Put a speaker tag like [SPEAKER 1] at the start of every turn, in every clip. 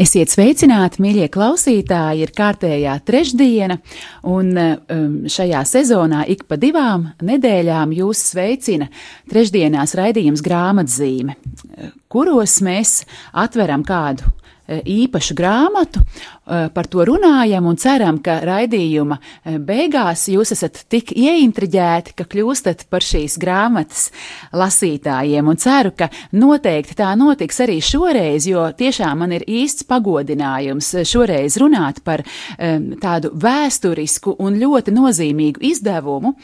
[SPEAKER 1] Esiet sveicināti, mīļie klausītāji! Ir kārtējā trešdiena, un um, šajā sezonā ik pa divām nedēļām jūs sveicina trešdienās raidījums grāmatzīme, kuros mēs atveram kādu īpašu grāmatu, e, par to runājam un ceram, ka raidījuma e, beigās jūs esat tik ieintriģēti, ka kļūstat par šīs grāmatas lasītājiem. Un ceru, ka noteikti tā notiks arī šoreiz, jo tiešām man ir īsts pagodinājums šoreiz runāt par tādu vēsturisku un ļoti nozīmīgu izdevumu.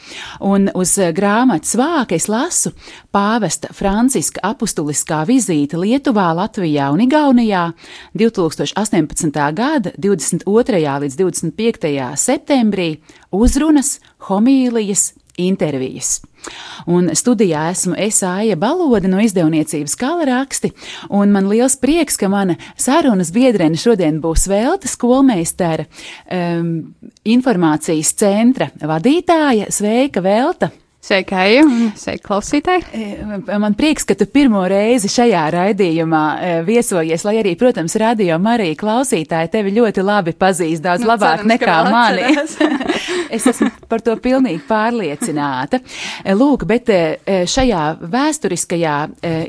[SPEAKER 1] Un uz grāmatas vāka es lasu pāvesta Franciska apustuliskā vizīte Lietuvā, Latvijā un Igaunijā 2018. gada 22. līdz 25. septembrī uzrunas, homīlijas, intervijas. Un studijā esmu Esāja Balode no izdevniecības Kalaraksti, un man liels prieks, ka mana sarunas biedrene šodien būs Velta skolmeistara um, informācijas centra vadītāja. Sveika, Velta!
[SPEAKER 2] Sveika, Eja, un sveika klausītāji.
[SPEAKER 1] E, man prieks, ka tu pirmo reizi šajā raidījumā e, viesojies, lai arī, protams, radio Marija klausītāji tevi ļoti labi pazīst, daudz nu, labāk cerams, nekā mani. es esmu par to pilnīgi pārliecināta. E, lūk, bet šajā vēsturiskajā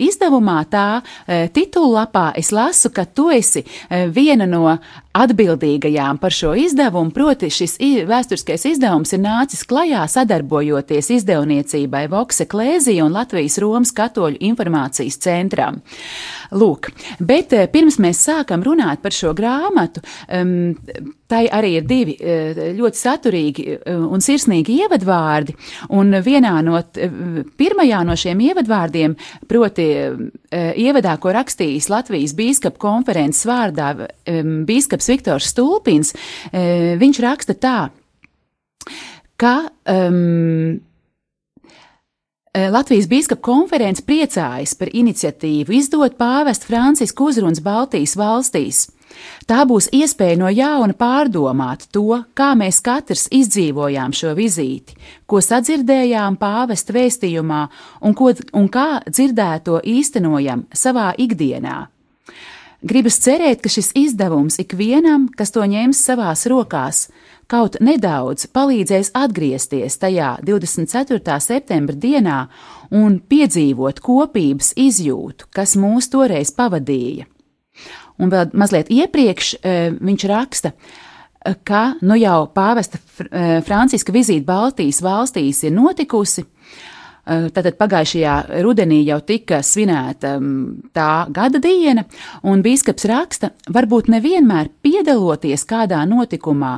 [SPEAKER 1] izdevumā tā titullapā es lasu, ka tu esi viena no atbildīgajām par šo izdevumu, proti šis vēsturiskais izdevums ir nācis klajā sadarbojoties izdevniecībai Vokse Klēzija un Latvijas Romas katoļu informācijas centram. Lūk, bet eh, pirms mēs sākam runāt par šo grāmatu, um, tai arī ir divi eh, ļoti saturīgi eh, un sirsnīgi ievadvārdi, un vienā no, pirmajā no šiem ievadvārdiem, proti ievadā, ko rakstījis Latvijas bīskapa konferences vārdā um, bīskaps Viktors Stulpins, viņš raksta tā, ka um, Latvijas Bīskapa konferences priecājas par iniciatīvu izdot pāvesta Francisku uzrunas Baltijas valstīs. Tā būs iespēja no jauna pārdomāt to, kā mēs katrs izdzīvojām šo vizīti, ko sadzirdējām pāvesta vēstījumā un, ko, un kā dzirdēto īstenojam savā ikdienā. Gribas cerēt, ka šis izdevums ikvienam, kas to ņems savās rokās, kaut nedaudz palīdzēs atgriezties tajā 24. septembra dienā un piedzīvot kopības izjūtu, kas mūs toreiz pavadīja. Un vēl mazliet iepriekš e, viņš raksta, e, ka nu jau pāvesta e, Franciska vizīte Baltijas valstīs ir notikusi, Tātad pagājušajā rudenī jau tika svinēta tā gada diena, un biskups raksta, varbūt nevienmēr piedaloties kādā notikumā,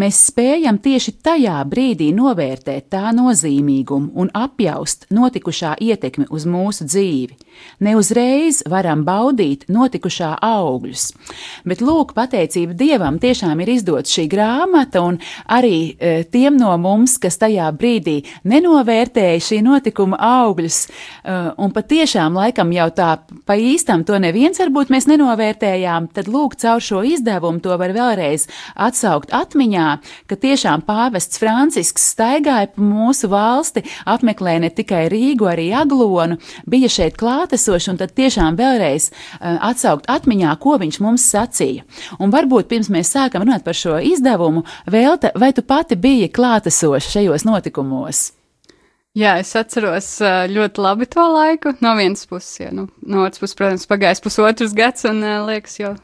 [SPEAKER 1] mēs spējam tieši tajā brīdī novērtēt tā nozīmīgumu un apjaust notikušā ietekmi uz mūsu dzīvi. Neuzreiz varam baudīt notikušā augļus, bet lūk, pateicība Dievam tiešām ir izdot šī grāmata, un arī e, tiem no mums, kas tajā brīdī nenovērtēja šī notikuma, augļus. Uh, un patiešām laikam jau tā pa īstam to neviens varbūt mēs nenovērtējām, tad lūk, caur šo izdevumu to var vēlreiz atsaukt atmiņā, ka tiešām pāvests Francisks staigāja pa mūsu valsti, apmeklēja ne tikai Rīgu, arī Aglonu, bija šeit klātesoši un tad tiešām vēlreiz uh, atsaukt atmiņā, ko viņš mums sacīja. Un varbūt pirms mēs sākam runāt par šo izdevumu, Velta, vai tu pati biji klātesoša šajos notikumos?
[SPEAKER 2] Jā, es atceros ļoti labi to laiku. No vienas puses, ja, nu, no otras puses, protams, pagājis pusotrs gads, un liekas, jau,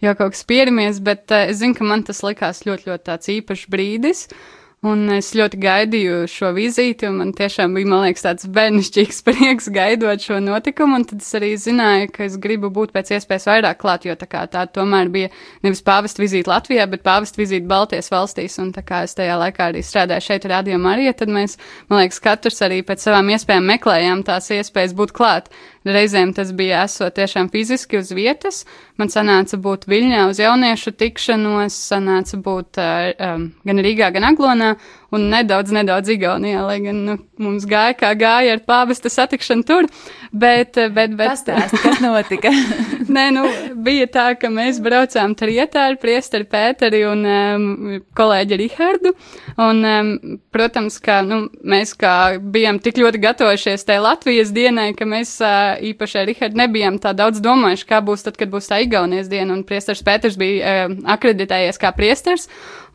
[SPEAKER 2] jau kaut kas pieramies, bet es zinu, ka man tas likās ļoti, ļoti tāds īpašs brīdis. Uh, Un es ļoti gaidīju šo vizīti, un man tiešām bija, man liekas, tāds bērnišķīgs prieks gaidot šo notikumu. Un tad es arī zināju, ka es gribu būt pēc iespējas vairāk klāt, jo tā kā tā tomēr bija nevis pāvesta vizīte Latvijā, bet pāvesta vizīte Baltijas valstīs. Un tā kā es tajā laikā arī strādāju šeit Radio Marija, tad mēs, man liekas, katrs arī pēc savām iespējām meklējām tās iespējas būt klāt. Reizēm tas bija esot tiešām fiziski uz vietas. Man sanāca būt Viļņā uz jauniešu tikšanos, sanāca būt um, gan Rīgā, gan Aglonā. Un nedaudz, nedaudz Igaunijā, lai gan nu, mums gāja kā gāja ar pāvesta satikšanu tur. Bet, bet, bet
[SPEAKER 1] Pastāst, kas notika?
[SPEAKER 2] Nē, nu, bija tā, ka mēs braucām trietā ar priesteri Pēteri un um, kolēģi Rihardu. Un, um, protams, ka nu, mēs kā bijām tik ļoti gatavojušies tai Latvijas dienai, ka mēs uh, īpaši ar Rihardu nebijām tā daudz domājuši, kā būs tad, kad būs tā Igaunijas diena. Un priesteris Pēters bija uh, akreditējies kā priesteris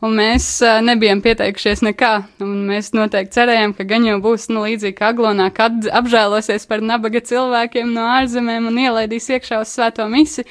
[SPEAKER 2] un mēs uh, nebijām pieteikušies nekā. Mēs noteikti cerējām, ka gan jau būs nu, līdzīgi kā Aglonā, kad apžēlosies par nabaga cilvēkiem no ārzemēm un ielaidīs iekšā uz svēto misi.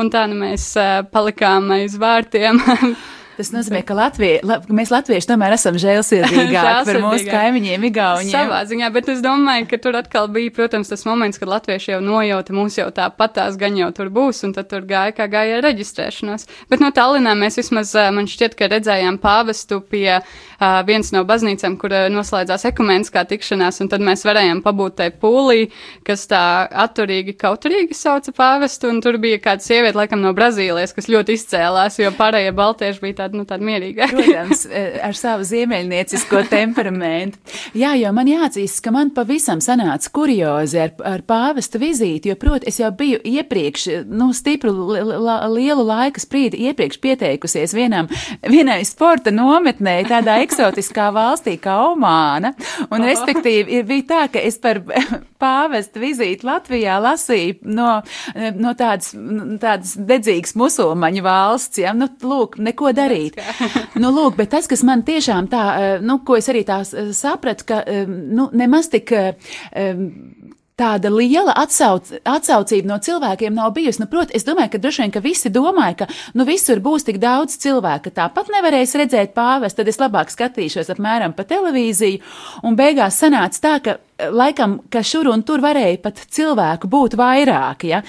[SPEAKER 2] Un tā nu mēs uh, palikām aiz vārtiem.
[SPEAKER 1] Tas nozīmē, ka Latvija, la, mēs latvieši tomēr esam žēlsirdīgāki par mūsu kaimiņiem, Igauniem.
[SPEAKER 2] Savā ziņā, bet es domāju, ka tur atkal bija, protams, tas moments, kad latvieši jau nojauta, mūs jau tāpatās gan jau tur būs, un tad tur gāja kā gāja reģistrēšanās. Bet no Tallinā mēs vismaz, man šķiet, ka redzējām pāvestu pie uh, viens no baznīcām, kur uh, noslēdzās ekumeniskā tikšanās, un tad mēs varējām pabūt tai pūlī, kas tā atturīgi, kauturīgi sauca pāvestu, un tur bija kāda sieviete, laikam, no Brazīlijas, kas ļoti izcēlās, jo pārējie baltieši bija tāda, nu, tāda mierīga.
[SPEAKER 1] Protams, e, ar savu ziemeļniecisko temperamentu. Jā, jo man jāatzīst, ka man pavisam sanāca kuriozi ar, ar pāvesta vizīti, jo, proti, es jau biju iepriekš, nu, stipru la, lielu laika sprīdi iepriekš pieteikusies vienam, vienai sporta nometnē tādā eksotiskā valstī kā Omāna, un, respektīvi, ir bija tā, ka es par pāvesta vizīti Latvijā lasīju no, no tādas, tādas dedzīgas musulmaņu valsts, ja, nu, lūk, neko darīt darīt. nu, lūk, bet tas, kas man tiešām tā, eh, nu, ko es arī tā sapratu, ka, eh, nu, nemaz tik tāda liela atsauc, atsaucība no cilvēkiem nav bijusi. Nu, Protams, es domāju, ka droši vien, ka visi domāja, ka nu, visur būs tik daudz cilvēku, ka tāpat nevarēs redzēt pāvestu, tad es labāk skatīšos apmēram pa televīziju, un beigās sanāca tā, ka laikam, ka šur un tur varēja pat cilvēku būt vairāk. Ja?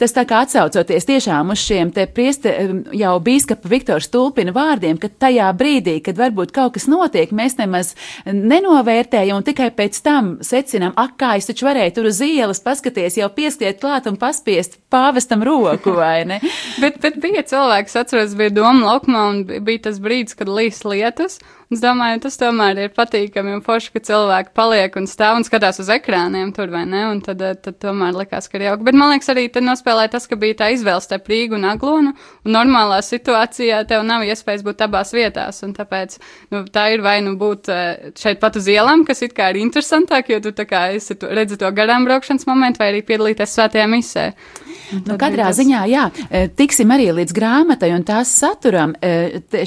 [SPEAKER 1] Tas tā kā atsaucoties tiešām uz šiem te prieste jau bīskapa Viktora Stulpina vārdiem, ka tajā brīdī, kad varbūt kaut kas notiek, mēs nemaz nenovērtējam un tikai pēc tam secinām, ak, kā es taču varēju tur uz ielas paskaties, jau pieskriet klāt un paspiest pāvestam roku, vai ne?
[SPEAKER 2] bet, bet bija cilvēks, atceros, bija doma laukumā un bija tas brīdis, kad līs lietas. Es domāju, tas tomēr ir patīkami un forši, ka cilvēki paliek un stāv un skatās uz ekrāniem tur, vai ne? Un tad, eh, tad tomēr likās, ka ir jauki. Bet man liekas, arī tad nospēlēja tas, ka bija tā izvēle starp Rīgu un Aglonu, un normālā situācijā tev nav iespējas būt abās vietās, un tāpēc nu, tā ir vai nu būt eh, šeit pat uz ielām, kas it kā ir interesantāk, jo tu tā kā esi, tu redzi to garām braukšanas momentu, vai arī piedalīties svētajā misē.
[SPEAKER 1] Nu, katrā ziņā, jā, e, tiksim arī līdz grāmatai un tās saturam.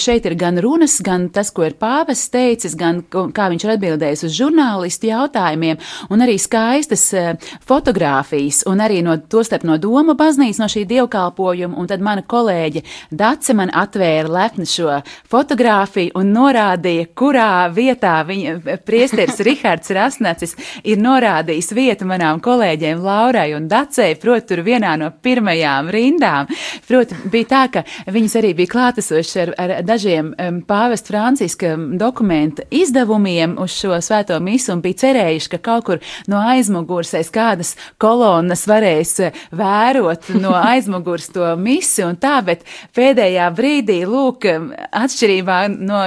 [SPEAKER 1] Šeit ir gan runas, gan tas, ko ir pāvests teicis, gan kā viņš ir atbildējis uz žurnālistu jautājumiem, un arī skaistas e, fotogrāfijas, un arī no to starp no Doma baznīcas, no šī dievkalpojuma, un tad mana kolēģe Dace man atvēra lepni šo fotogrāfiju un norādīja, kurā vietā viņa priesteris Rihards Rasnacis ir norādījis vietu manām kolēģiem Laurai un Dacei, proti, tur vienā no pirmajām rindām. Proti, bija tā, ka viņas arī bija klātesošas ar, ar dažiem um, pāvesta Franciska dokumenta izdevumiem uz šo svēto misu un bija cerējuši, ka kaut kur no aizmugures aiz kādas kolonas varēs uh, vērot no aizmugures to misi un tā, bet pēdējā brīdī, lūk, um, atšķirībā no,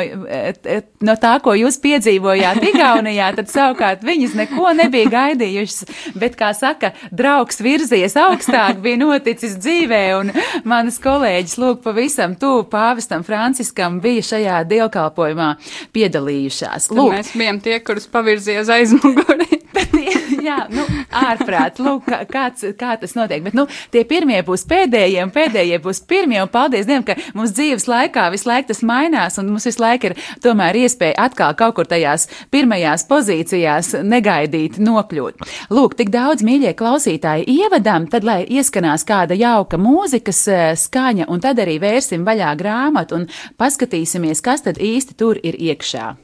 [SPEAKER 1] no tā, ko jūs piedzīvojāt Igaunijā, tad savukārt viņas neko nebija gaidījušas, bet, kā saka, draugs virzies augstāk, bija noticis dzīvē, un manas kolēģis, lūk, pavisam tuvu pāvestam Franciskam bija šajā dievkalpojumā piedalījušās.
[SPEAKER 2] Lūk, Tad mēs bijām tie, kurus pavirzīja uz aizmuguri.
[SPEAKER 1] Bet, jā, nu, ārprāt, lūk, kā, kāds, kā tas notiek. Bet, nu, tie pirmie būs pēdējie, un pēdējie būs pirmie, un paldies Dievam, ka mums dzīves laikā visu laiku tas mainās, un mums visu laiku ir tomēr iespēja atkal kaut kur tajās pirmajās pozīcijās negaidīt nokļūt. Lūk, tik daudz mīļie klausītāji ievadam, tad, lai ieskanās kāda jauka mūzikas eh, skaņa, un tad arī vērsim vaļā grāmatu un paskatīsimies, kas tad īsti tur ir iekšā.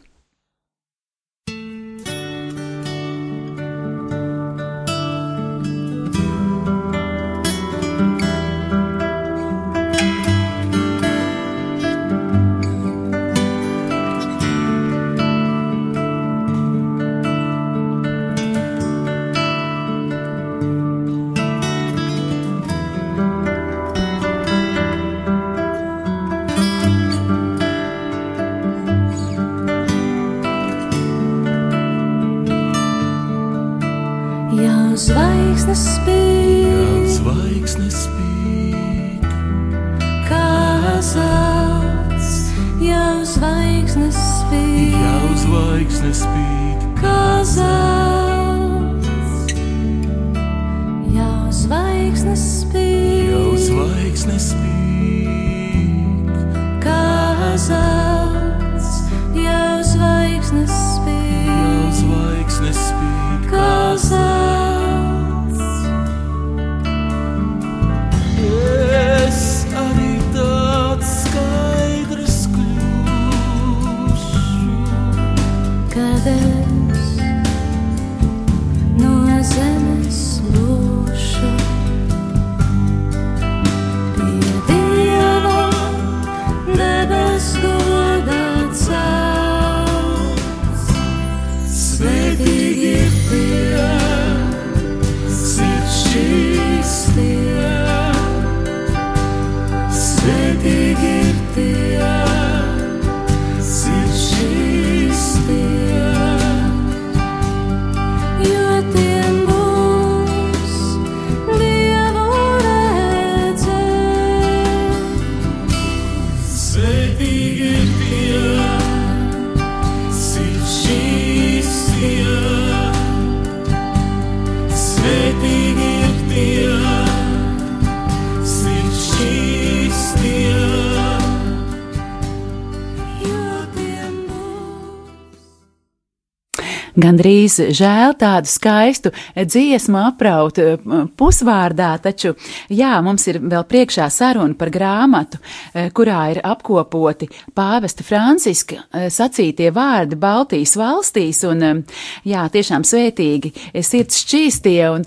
[SPEAKER 1] Gandrīz žēl tādu skaistu dziesmu apraut eh, pusvārdā, taču jā, mums ir vēl priekšā saruna par grāmatu, eh, kurā ir apkopoti pāvesta Franciska eh, sacītie vārdi Baltijas valstīs, un jā, tiešām svētīgi sirds šķīstie, un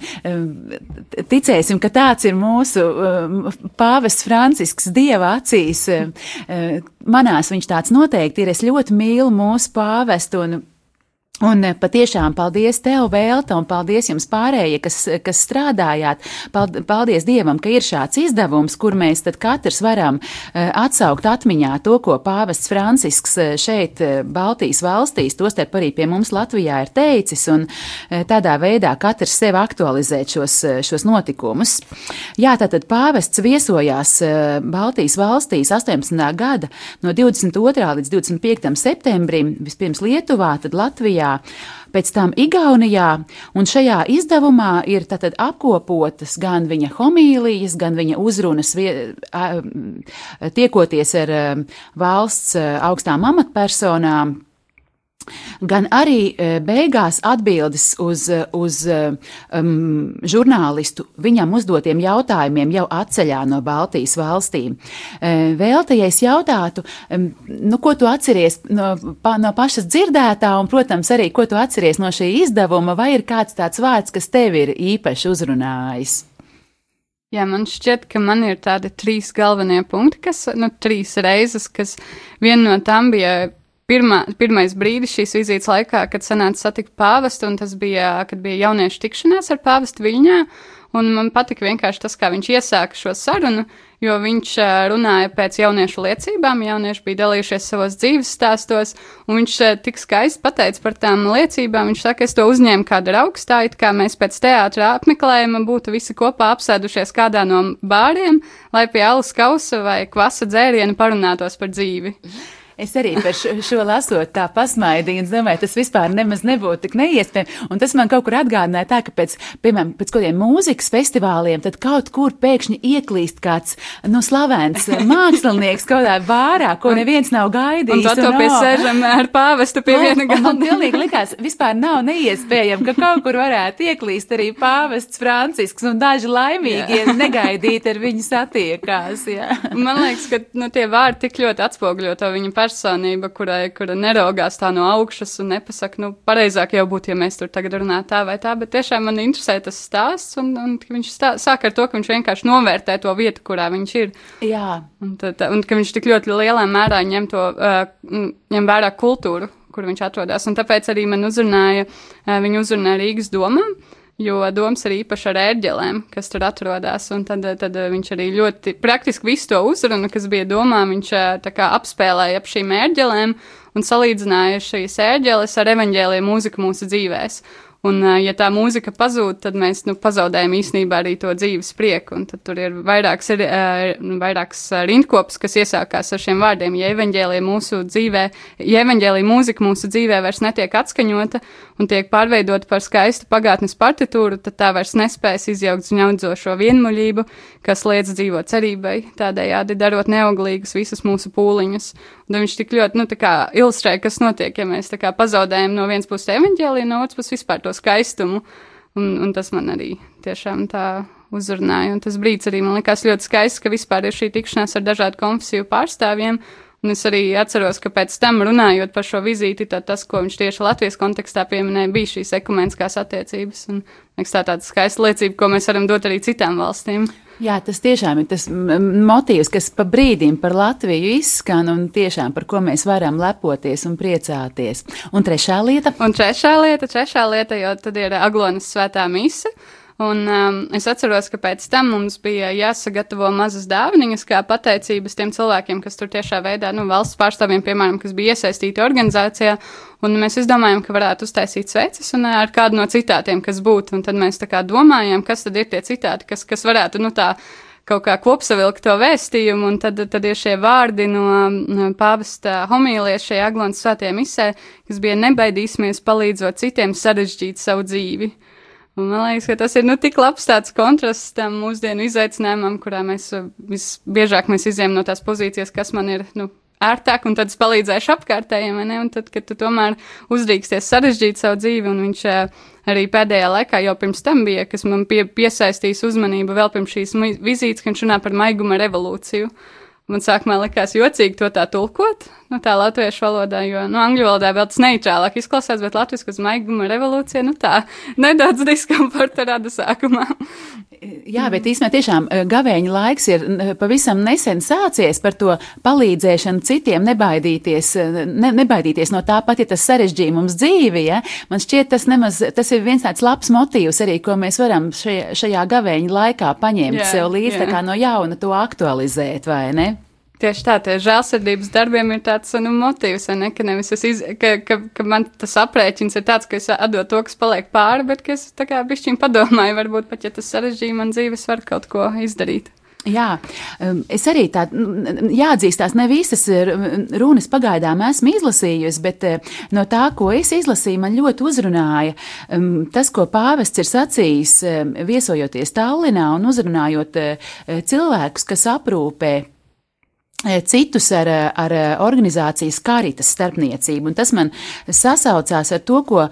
[SPEAKER 1] ticēsim, ka tāds ir mūsu pāvests Francisks dieva acīs. Manās viņš tāds noteikti ir, es ļoti mīlu mūsu pāvestu, un Un eh, patiešām paldies tev, Vēlta, un paldies jums pārējie, kas, kas strādājāt. Pald- Paldies Dievam, ka ir šāds izdevums, kur mēs tad katrs varam eh, atsaukt atmiņā to, ko pāvests Francisks eh, šeit, Baltijas valstīs, tostarp arī pie mums Latvijā ir teicis, un tādā veidā katrs sev aktualizēt šos, šos notikumus. Jā, tātad pāvests viesojās Baltijas valstīs 18. gada no 22. līdz 25. septembrim, vispirms Lietuvā, tad Latvijā, pēc tam Igaunijā, un šajā izdevumā ir tātad apkopotas gan viņa homīlijas, gan viņa uzrunas, vie- a- tiekoties ar eh, valsts augstām amatpersonām, gan arī e, beigās atbildes uz, e, uz um, žurnālistu viņam uzdotiem jautājumiem jau atceļā no Baltijas valstīm. E, Vēltajais jautātu, um, nu, ko tu atceries no, pa, no pašas dzirdētā, un, protams, arī ko tu atceries no šī izdevuma, vai ir kāds tāds vārds, kas tev ir īpaši uzrunājis?
[SPEAKER 2] Jā, man šķiet, ka man ir tādi trīs galvenie punkti, kas, nu, trīs reizes, kas viena no tām bija pirmā, pirmais brīdis šīs vizītes laikā, kad sanāca satikt pāvestu, un tas bija, kad bija jauniešu tikšanās ar pāvestu Viļņā, un man patika vienkārši tas, kā viņš iesāka šo sarunu, jo viņš runāja pēc jauniešu liecībām, jaunieši bija dalījušies savos dzīves stāstos, un viņš tik skaisti pateica par tām liecībām, viņš saka, es to uzņēmu kā draugstā, it kā mēs pēc teātra apmeklējuma būtu visi kopā apsēdušies kādā no bāriem, lai pie alus kausa vai kvasa dzēriena parunātos par dzīvi.
[SPEAKER 1] Es arī par šo, šo lasot tā pasmaidīju, un domāju, tas vispār nemaz nebūtu tik neiespējami. Un tas man kaut kur atgādināja tā, ka pēc, piemēram, pēc kādiem mūzikas festivāliem, tad kaut kur pēkšņi ieklīst kāds, nu, slavens mākslinieks kaut kādā vārā, ko neviens nav gaidījis.
[SPEAKER 2] Un to to
[SPEAKER 1] un,
[SPEAKER 2] pie sēžam ar pāvestu pie viena
[SPEAKER 1] un Man
[SPEAKER 2] galda.
[SPEAKER 1] pilnīgi likās, vispār nav neiespējami, ka kaut kur varētu ieklīst arī pāvests Francisks, un daži laimīgie negaidīti ar viņu satiekās. Jā.
[SPEAKER 2] Man liekas, ka nu, tie vārdi tik ļoti atspoguļo to viņa personību, kurai, kura neraugās tā no augšas un nepasaka, nu, pareizāk jau būtu, ja mēs tur tagad runātu tā vai tā, bet tiešām man interesē tas stāsts, un, un viņš stā, sāk ar to, ka viņš vienkārši novērtē to vietu, kurā viņš ir,
[SPEAKER 1] Jā.
[SPEAKER 2] un, tad, un ka viņš tik ļoti lielā mērā ņem to, uh, ņem vērā kultūru, kur viņš atrodas, un tāpēc arī man uzrunāja, uh, viņu uzrunāja Rīgas domām, jo doms ir īpaši ar ērģelēm, kas tur atrodas. Tad, tad viņš arī ļoti praktiski visu to uzrunu, kas bija domā, viņš kā apspēlēja ap šīm ērģelēm un salīdzināja šīs ērģeles ar evaņģēliem mūziku mūsu dzīvēs. Un, ja tā mūzika pazūd, tad mēs nu, pazaudējam īstenībā arī to dzīves prieku. Un tad tur ir vairāks, ir, ā, vairāks rindkops, kas iesākās ar šiem vārdiem. Ja evaņģēlija mūsu dzīvē, ja evaņģēlija mūzika mūsu dzīvē vairs netiek atskaņota un tiek pārveidota par skaistu pagātnes partitūru, tad tā vairs nespēs izjaukt zņaudzošo vienmuļību, kas liedz dzīvot cerībai, tādējādi darot neauglīgus visus mūsu pūliņus. Un viņš tik ļoti, nu, tā kā ilustrē, kas notiek, ja mēs tā kā pazaudējam no vienas puses evaņģēliju, no otras puses vispār to skaistumu. Un, un tas man arī tiešām tā uzrunāja. Un tas brīdis arī man likās ļoti skaists, ka vispār ir šī tikšanās ar dažādu konfesiju pārstāvjiem. Un es arī atceros, ka pēc tam runājot par šo vizīti, tad tas, ko viņš tieši Latvijas kontekstā pieminēja, bija šīs ekumeniskās attiecības. Un, liekas, tā tāda skaista liecība, ko mēs varam dot arī citām valstīm.
[SPEAKER 1] Jā, tas tiešām ir tas mm, motīvs, kas pa brīdim par Latviju izskan un tiešām par ko mēs varam lepoties un priecāties. Un trešā lieta.
[SPEAKER 2] Un trešā lieta, trešā lieta, jo tad ir Aglonas svētā mise. Un um, es atceros, ka pēc tam mums bija jāsagatavo mazas dāvanas, kā pateicības tiem cilvēkiem, kas tur tiešā veidā, nu, valsts pārstāvjiem, piemēram, kas bija iesaistīti organizācijā. Un mēs izdomājām, ka varētu uztaisīt sveces un uh, ar kādu no citātiem, kas būtu. Un tad mēs tā kā domājām, kas tad ir tie citāti, kas, kas varētu, nu, tā kaut kā kopsavilkt to vēstījumu, un tad, tad ir šie vārdi no, pāvesta homīlijas šajā Aglonas svētajā misē, kas bija nebaidīsimies palīdzot citiem sarežģīt savu dzīvi. Un man liekas, ka tas ir nu, tik labs tāds kontrasts tam mūsdienu izaicinājumam, kurā mēs uh, visbiežāk mēs izējām no tās pozīcijas, kas man ir nu, ērtāk, un tad es palīdzēšu apkārtējiem, ne? Un tad, kad tu tomēr uzdrīksties sarežģīt savu dzīvi, un viņš uh, arī pēdējā laikā jau pirms tam bija, kas man pie, piesaistīs uzmanību vēl pirms šīs vizītes, kad viņš runā par maiguma revolūciju. Man sākumā likās jocīgi to tā tulkot, nu tā latviešu valodā, jo, nu, angļu valodā vēl tas neitrālāk izklausās, bet latviešu, kas maiguma revolūcija, nu tā, nedaudz diskomforta rada sākumā.
[SPEAKER 1] Jā, bet īstenībā tiešām eh, gavēņa laiks ir pavisam nesen sācies par to palīdzēšanu citiem, nebaidīties, eh, ne, nebaidīties no tā pat, ja tas sarežģīja mums dzīvi. Ja? Man šķiet, tas, nemaz, tas ir viens tāds labs motīvs arī, ko mēs varam šajā, šajā gavēņa laikā paņemt
[SPEAKER 2] Jā,
[SPEAKER 1] sev līdzi, tā
[SPEAKER 2] jā.
[SPEAKER 1] kā no jauna to aktualizēt, vai ne?
[SPEAKER 2] Tieši tā, tie žēlsirdības darbiem ir tāds nu, motīvs, ne, ka, nevis es iz, ka, ka, ka man tas aprēķins ir tāds, ka es atdodu to, kas paliek pāri, bet ka es tā kā bišķiņ padomāju, varbūt pat, ja tas sarežģīja man dzīves, var kaut ko izdarīt.
[SPEAKER 1] Jā, um, es arī tādu jāatzīstās, ne visas runas pagaidām esmu izlasījusi, bet uh, no tā, ko es izlasīju, man ļoti uzrunāja um, tas, ko pāvests ir sacījis, um, viesojoties Tallinā un uzrunājot uh, cilvēkus, kas aprūpē citus ar, ar organizācijas karitas starpniecību. Un tas man sasaucās ar to, ko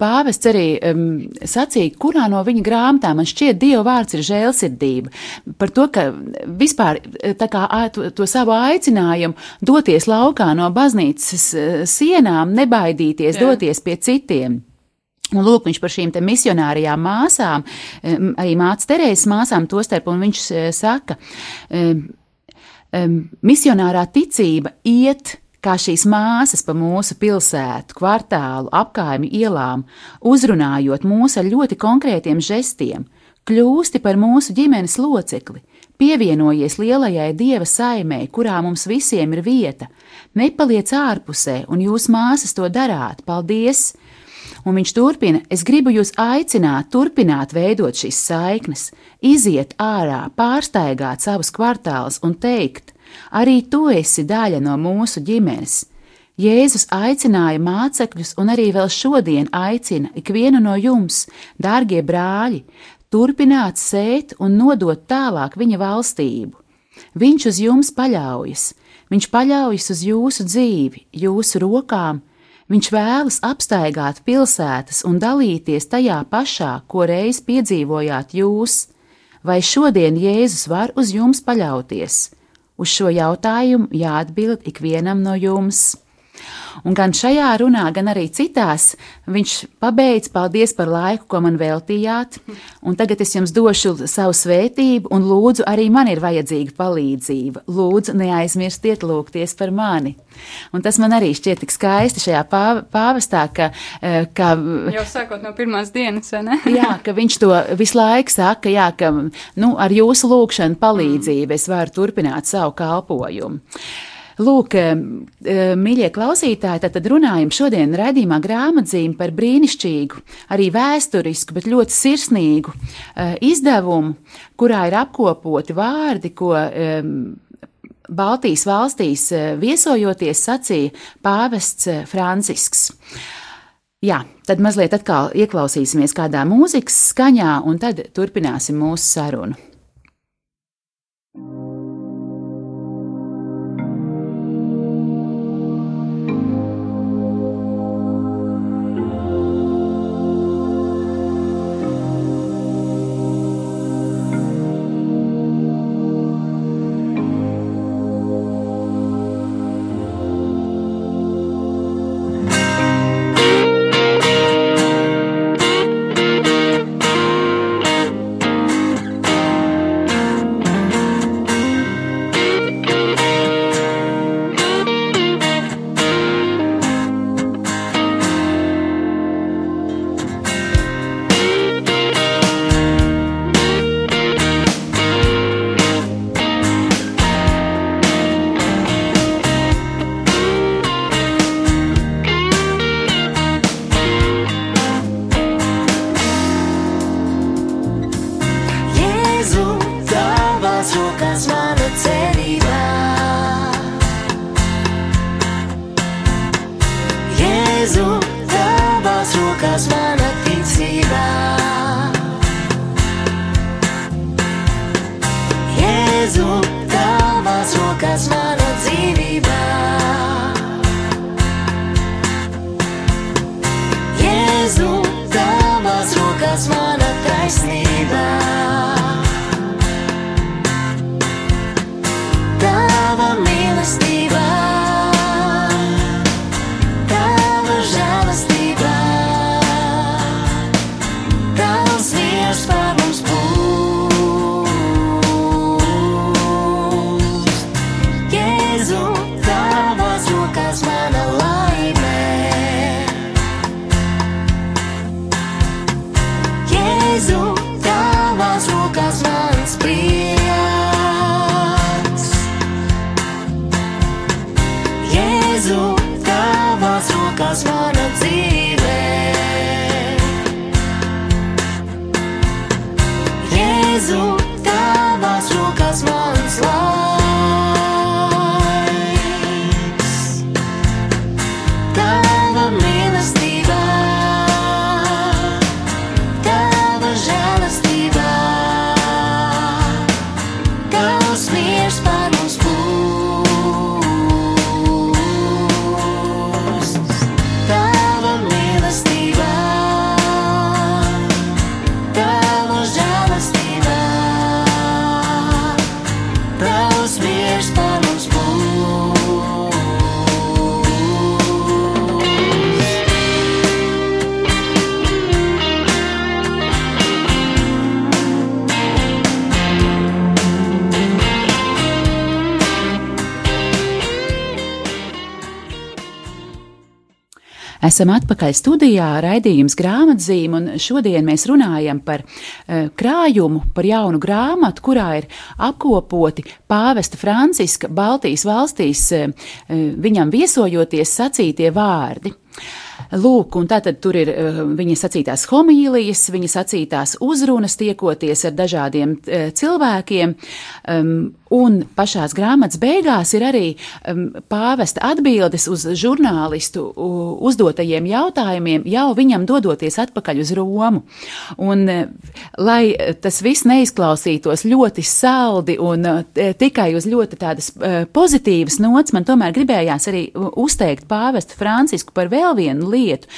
[SPEAKER 1] pāvests arī um, sacīja, kurā no viņa grāmatām man šķiet Dieva vārds ir žēlsirdība. Par to, ka vispār tā kā to, to savu aicinājumu doties laukā no baznīcas sienām, nebaidīties,
[SPEAKER 2] Jā.
[SPEAKER 1] doties pie citiem. Un lūk, viņš par šīm misionārijām māsām, arī māca Terēzes māsām tostarp, un viņš saka, em, misionārā ticība iet kā šīs māsas pa mūsu pilsētu, kvartālu, apkaimi ielām, uzrunājot mūs ar ļoti konkrētiem žestiem, kļūsti par mūsu ģimenes locekli, pievienojies lielajai dieva saimē, kurā mums visiem ir vieta, nepaliec ārpusē, un jūs māsas to darāt, paldies! Un viņš turpina: Es gribu jūs aicināt, turpināt veidot šīs saiknes, iziet ārā, pārsteigāt savus kvartālus un teikt: Arī tu esi daļa no mūsu ģimenes. Jēzus aicināja mācekļus, un arī vēl šodien aicina ikvienu no jums, dārgie brāļi, turpināt sēt un nodot tālāk viņa valstību. Viņš uz jums paļaujas, viņš paļaujas uz jūsu dzīvi, jūsu rokām, Viņš vēlas apstaigāt pilsētas un dalīties tajā pašā, ko reiz piedzīvojāt jūs. Vai šodien Jēzus var uz jums paļauties? Uz šo jautājumu jāatbild ikvienam no jums. Un gan šajā runā, gan arī citās viņš pabeidz paldies par laiku, ko man veltījāt, un tagad es jums došu savu svētību, un lūdzu, arī man ir vajadzīga palīdzība. Lūdzu, neaizmirstiet lūgties par mani. Un tas man arī šķiet tik skaisti šajā pāv- pāvestā, ka, eh, ka
[SPEAKER 2] Jau sākot no pirmās dienas, vai ne?
[SPEAKER 1] Jā, ka viņš to visu laiku saka, jā, ka nu, ar jūsu lūgšanu palīdzību es varu turpināt savu kalpojumu. Lūk, eh, mīļie klausītāji, tad, runājam šodien raidījumā grāmatzīm par brīnišķīgu, arī vēsturisku, bet ļoti sirsnīgu eh, izdevumu, kurā ir apkopoti vārdi, ko Baltijas valstīs eh, viesojoties sacīja pāvests eh, Francisks. Jā, tad mazliet atkal ieklausīsimies kādā mūzikas skaņā, un tad turpināsim mūsu sarunu. Esam atpakaļ studijā, raidījums grāmatzīm, un šodien mēs runājam par uh, krājumu, par jaunu grāmatu, kurā ir apkopoti pāvesta Franciska Baltijas valstīs, uh, viņam viesojoties sacītie vārdi. Lūk, un tātad tur ir viņa sacītās homīlijas, viņa sacītās uzrunas, tiekoties ar dažādiem cilvēkiem, um, un pašās grāmatas beigās ir arī um, pāvesta atbildes uz žurnālistu uzdotajiem jautājumiem, jau viņam dodoties atpakaļ uz Romu. Un, uh, lai tas viss neizklausītos ļoti saldi un uh, tikai uz ļoti tādas pozitīvas nots, man tomēr gribējās arī uzteikt pāvestu Francisku par vēl vienu lietu.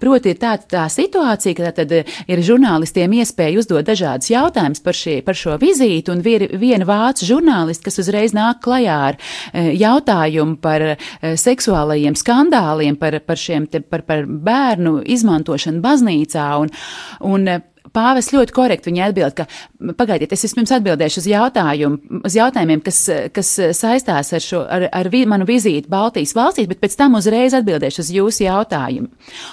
[SPEAKER 1] Proti, ir tāda tā situācija, ka tad ir žurnālistiem iespēja uzdot dažādus jautājumus par, šie, par šo vizīti, un viena vācu žurnālista, kas uzreiz nāk klajā ar eh, jautājumu par eh, seksuālajiem skandāliem, par, par, šiem, te, par, par bērnu izmantošanu baznīcā. Un, un, Pāvis ļoti korekti viņa atbild, ka pagaidiet, es vispirms atbildēšu uz, jautājumu, uz jautājumiem, kas, kas saistās ar, šo, ar, ar vi, manu vizīti Baltijas valstīs, bet pēc tam uzreiz atbildēšu uz jūsu jautājumu.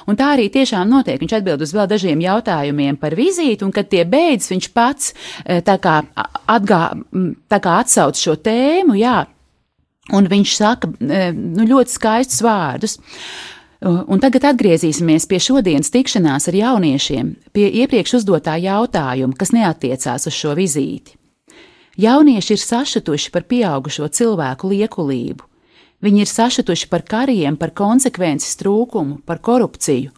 [SPEAKER 1] Un tā arī tiešām notiek. Viņš atbild uz vēl dažiem jautājumiem par vizīti, un kad tie beidzas, viņš pats tā kā, atgā, tā kā atsauc šo tēmu, jā, Un viņš saka eh, nu, ļoti skaistus vārdus. Un tagad atgriezīsimies pie šodienas tikšanās ar jauniešiem, pie iepriekš uzdotā jautājuma, kas neatiecās uz šo vizīti. Jaunieši ir sašutuši par pieaugušo cilvēku liekulību. Viņi ir sašutuši par kariem, par konsekvences trūkumu, par korupciju.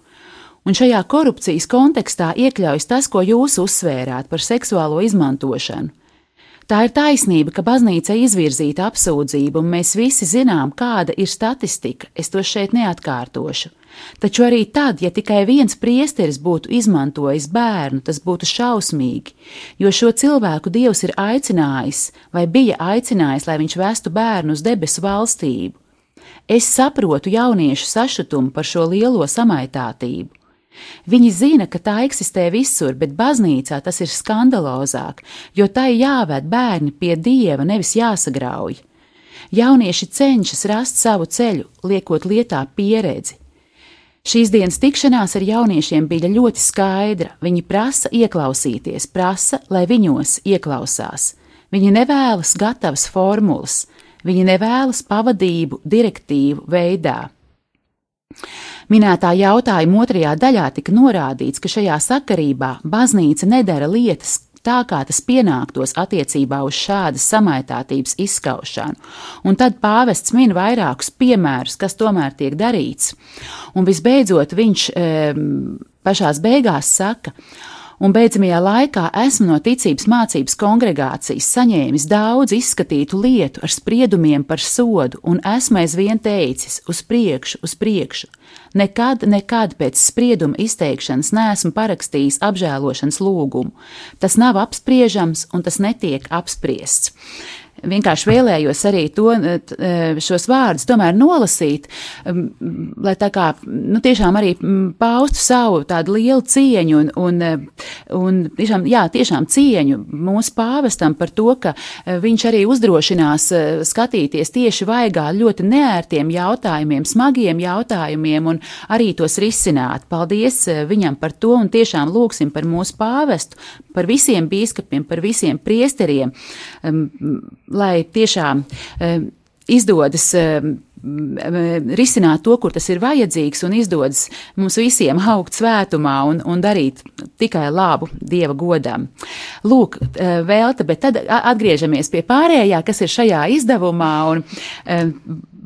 [SPEAKER 1] Un šajā korupcijas kontekstā iekļaujas tas, ko jūs uzsvērāt par seksuālo izmantošanu. Tā ir taisnība, ka baznīca izvirzīta apsūdzība, un mēs visi zinām, kāda ir statistika. Es to šeit neatkārtošu. Taču arī tad, ja tikai viens priesteris būtu izmantojis bērnu, tas būtu šausmīgi, jo šo cilvēku Dievs ir aicinājis, vai bija aicinājis, lai viņš vestu bērnu uz debesu valstību. Es saprotu jauniešu sašutumu par šo lielo samaitātību. Viņi zina, ka tā eksistē visur, bet baznīcā tas ir skandalozāk, jo tai jāved bērni pie dieva, nevis jāsagrauj. Jaunieši cenšas rast savu ceļu, liekot lietā pieredzi. Šīs dienas tikšanās ar jauniešiem bija ļoti skaidra. Viņi prasa ieklausīties, prasa, lai viņos ieklausās. Viņi nevēlas gatavas formulas, viņi nevēlas pavadību direktīvu veidā. Minētā jautājuma otrajā daļā tika norādīts, ka šajā sakarībā baznīca nedara lietas tā, kā tas pienāktos attiecībā uz šādas samaitātības izskaušanu. Un tad pāvests min vairākus piemērus, kas tomēr tiek darīts. Un visbeidzot, viņš e, pašās beigās saka, un beidzamajā laikā esmu no ticības mācības kongregācijas saņēmis daudz izskatītu lietu ar spriedumiem par sodu, un esmu aizvien teicis uz priekšu, uz priekšu. Nekad, nekad pēc sprieduma izteikšanas neesmu parakstījis apžēlošanas lūgumu. Tas nav apspriežams, un tas netiek apspriests vienkārši vēlējos arī to, šos vārdus tomēr nolasīt, lai tā kā nu, tiešām arī paustu savu tādu lielu cieņu un, un, un tiešām, jā, tiešām cieņu mūsu pāvestam par to, ka viņš arī uzdrošinās skatīties tieši vaigā ļoti neērtiem jautājumiem, smagiem jautājumiem un arī tos risināt. Paldies viņam par to un tiešām lūksim par mūsu pāvestu, par visiem bīskapiem, par visiem priesteriem lai tiešām eh, izdodas eh, risināt to, kur tas ir vajadzīgs, un izdodas mums visiem augt svētumā un, un darīt tikai labu dieva godam. Lūk, eh, vēlta, bet tad atgriežamies pie pārējā, kas ir šajā izdevumā, un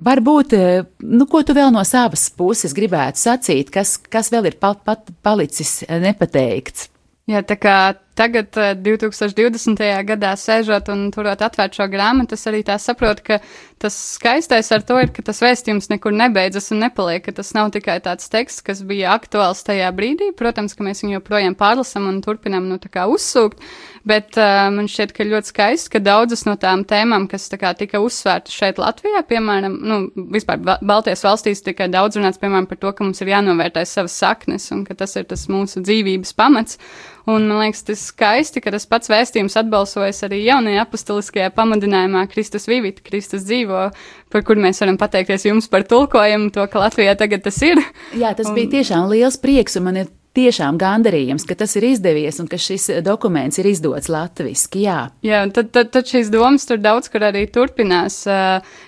[SPEAKER 1] varbūt, nu, ko tu vēl no savas puses gribētu sacīt, kas, kas vēl ir pat, pat palicis nepateikts?
[SPEAKER 2] Jā, tā kā tagad, 2020. Eh, gadā, sēžot un turot atvērt šo grāmatu, es arī tā saprotu, ka tas skaistais ar to ir, ka tas vēstījums nekur nebeidzas un nepaliek, ka tas nav tikai tāds teksts, kas bija aktuāls tajā brīdī. Protams, ka mēs viņu joprojām pārlasam un turpinam, nu, uzsūkt, bet uh, man šķiet, ka ļoti skaisti, ka daudzas no tām tēmām, kas tā kā tika uzsvērtas šeit Latvijā, piemēram, nu, vispār Baltijas valstīs tikai daudz runāts, piemēram, par to, ka mums ir jānovērtē savas saknes un ka tas ir tas mūsu dzīvības pamats. Un man liekas, tas skaisti, ka tas pats vēstījums atbalsojas arī jaunajā apostoliskajā pamudinājumā Kristus vivit, Kristus dzīvo, par kur mēs varam pateikties jums par tulkojumu, to, ka Latvijā tagad tas ir.
[SPEAKER 1] Jā, tas
[SPEAKER 2] un...
[SPEAKER 1] bija tiešām liels prieks, un man ir tiešām gandarījums, ka tas ir izdevies un ka šis dokuments ir izdots latviski. Jā,
[SPEAKER 2] jā tad, tad, tad šīs domas tur daudz kur arī turpinās.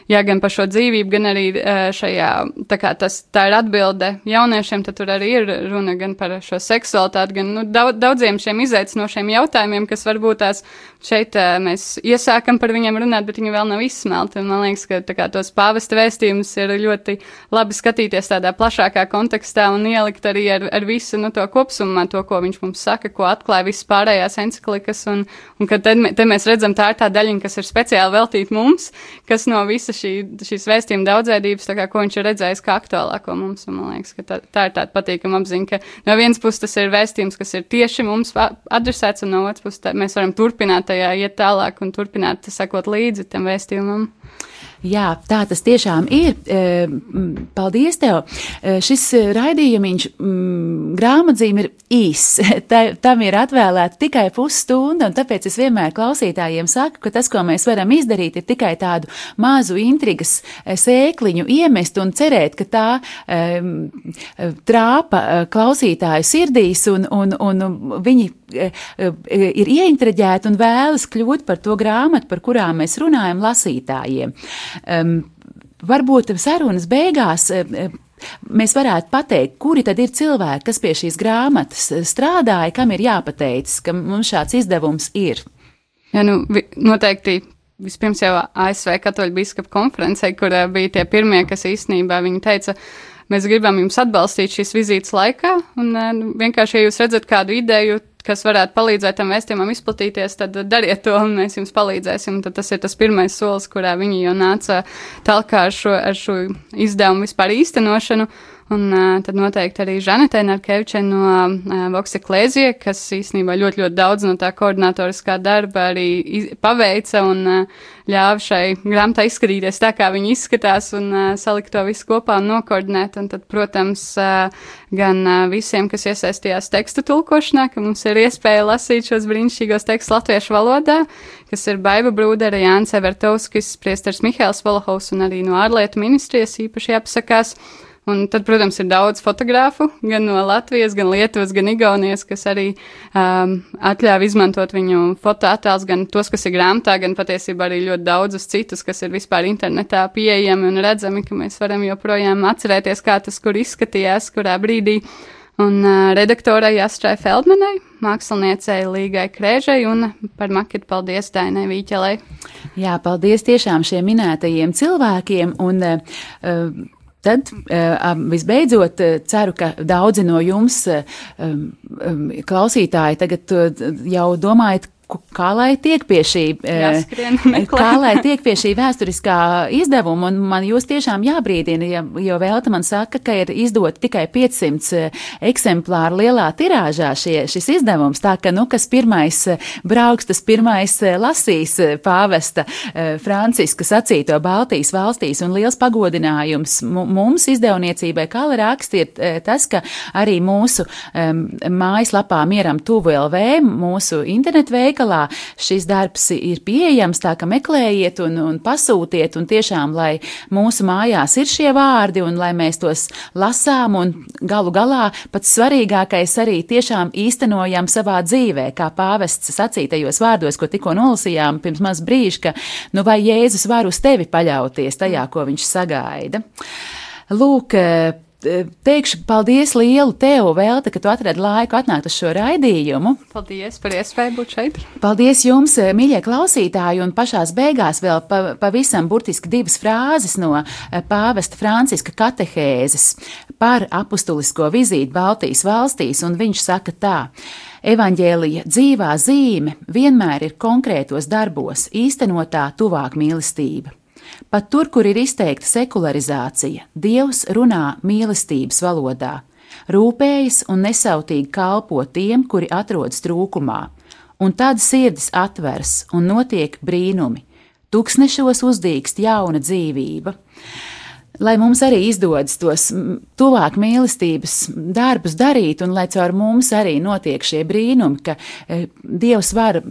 [SPEAKER 2] Jā, gan par šo dzīvību, gan arī šajā, tā kā tas, tā ir atbilde jauniešiem, tad tur arī ir runa gan par šo seksualitāti, gan nu, daudz, daudziem šiem izaicinošiem jautājumiem, kas varbūt tās šeit mēs iesākam par viņiem runāt, bet viņi vēl nav izsmelti. Man liekas, ka kā, tos pāvesta vēstījumus ir ļoti labi skatīties tādā plašākā kontekstā un ielikt arī ar, ar visu nu, to kopsumā, to, ko viņš mums saka, ko atklāja visas pārējās encyklikas, un, un ka te, te mēs redzam, tā ir tā daļiņa, kas ir speciāli veltīta mums, kas no visa šī, šīs vēstījuma daudzveidības, kā, ko viņš ir redzējis kā aktuālāko mums, un man liekas, ka tā, tā ir tāda patīkama apziņa, ka no vienas puses tas ir vēstījums, kas ir tieši mums adresēts, un no otras puses tā, mēs varam turpināt tajā iet tālāk un turpināt sekot līdzi tam vēstījumam.
[SPEAKER 1] Jā, tā tas tiešām ir. Paldies tev. Šis raidījums grāmatzīm ir īss. Tam ir atvēlēta tikai pusstunda, un tāpēc es vienmēr klausītājiem saku, ka tas, ko mēs varam izdarīt, ir tikai tādu mazu intrigas sēkliņu iemest un cerēt, ka tā trāpa klausītāju sirdīs un, un, un viņi ir ieintereģēti un vēlas kļūt par to grāmatu, par kurām mēs runājam, lasītājiem. Um, varbūt sarunas beigās mēs varētu pateikt, kuri tad ir cilvēki, kas pie šīs grāmatas strādāja, kam ir jāpateicas, ka mums šāds izdevums ir.
[SPEAKER 2] Jā, nu, noteikti vispirms jau ASV katoļu biskupa konferencē, kur bija tie pirmie, kas īstenībā viņi teica, mēs gribam jums atbalstīt šīs vizītes laikā, un vienkārši, ja jūs redzat kādu ideju, kas varētu palīdzēt tam vēstījumam izplatīties, tad dariet to, un mēs jums palīdzēsim. Tad tas ir tas pirmais solis, kurā viņi jau nāca talkā ar šo, ar šo izdevumu vispār īstenošanu. Un uh, tad noteikti arī Žanetē Narkevičē no uh, Voksa Klēzie, kas īstenībā ļoti, ļoti daudz no tā koordinatoriskā darba arī iz, paveica un uh, ļāva šai grāmatai izskatīties tā, kā viņi izskatās un uh, salikt to visu kopā un nokoordinēt. Un tad, protams, uh, gan uh, visiem, kas iesaistījās tekstu tulkošanā, ka mums ir iespēja lasīt šos brīnišķīgos tekstus latviešu valodā, kas ir Baiba Brūdera, Jānis Evertovskis, priestars Mihēls Volohovs un arī no ārlietu ministrijas īpaši apsakās. Un tad, protams, ir daudz fotografu, gan no Latvijas, gan Lietuvas, gan Igaunijas, kas arī um, atļāva izmantot viņu fotoattēlus, gan tos, kas ir grāmatā, gan patiesībā arī ļoti daudzus citus, kas ir vispār internetā pieejami un redzami, ka mēs varam joprojām atcerēties, kā tas kur izskatījās, kurā brīdī. Un uh, redaktorai Astrai Feldmanai, māksliniecei Līgai Krēžai un par maketu paldies Dainai Vīķelei.
[SPEAKER 1] Jā, paldies tiešām šiem minētajiem cilvēkiem. Un, uh, Tad visbeidzot ceru, ka daudzi no jums klausītāji tagad jau domājat, kā lai tiek pie šī,
[SPEAKER 2] Jāskrien,
[SPEAKER 1] kā lai tiek pie šī vēsturiskā izdevuma, un man jūs tiešām jābrīdina, ja, jo Velta man saka, ka ir izdot tikai 500 eksemplāru lielā tirāžā šie, šis izdevums, tā ka, nu, kas pirmais brauks, tas pirmais lasīs pāvesta Franciska sacīto Baltijas valstīs, un liels pagodinājums mums izdevniecībai, kā lai raksti, ir tas, ka arī mūsu um, mājaslapā mieram tuvu LV, mūsu internetu veikalā, šis darbs ir pieejams, tā ka meklējiet un, un pasūtiet, un tiešām, lai mūsu mājās ir šie vārdi, un lai mēs tos lasām, un galu galā pats svarīgākais arī tiešām īstenojam savā dzīvē, kā pāvests sacītajos vārdos, ko tikko nolasījām pirms maz brīža, ka, nu vai Jēzus var uz tevi paļauties tajā, ko viņš sagaida. Lūk, teikšu paldies lielu tev, Velta, ka tu atradi laiku atnākt uz šo raidījumu.
[SPEAKER 2] Paldies par iespēju būt šeit.
[SPEAKER 1] Paldies jums, mīļie klausītāji, un pašās beigās vēl pa, pavisam burtiski divas frāzes no eh, pāvesta Franciska katehēzes par apustulisko vizīti Baltijas valstīs, un viņš saka tā. Evanģēlija dzīvā zīme vienmēr ir konkrētos darbos, īstenotā tuvāk mīlestība. Pat tur, kur ir izteikta sekularizācija, Dievs runā mīlestības valodā, rūpējas un nesautīgi kalpo tiem, kuri atrodas trūkumā, un tad sirdis atveras un notiek brīnumi. Tūkstnešos uzdīkst jauna dzīvība. Lai mums arī izdodas tos tuvāk mīlestības darbus darīt, un lai caur mums arī notiek šie brīnumi, ka e, Dievs var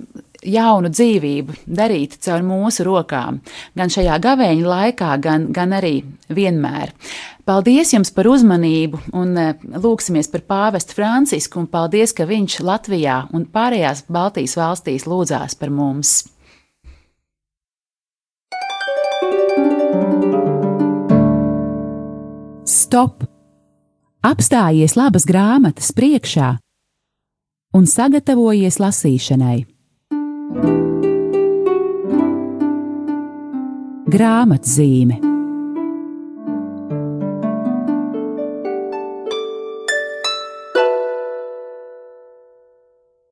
[SPEAKER 1] jaunu dzīvību darīt caur mūsu rokām, gan šajā gavēņa laikā, gan, gan arī vienmēr. Paldies jums par uzmanību un e, lūksimies par pāvestu Francisku un paldies, ka viņš Latvijā un pārējās Baltijas valstīs lūdzās par mums. Stop! Apstājies labas grāmatas priekšā un sagatavojies lasīšanai. Grāmatzīme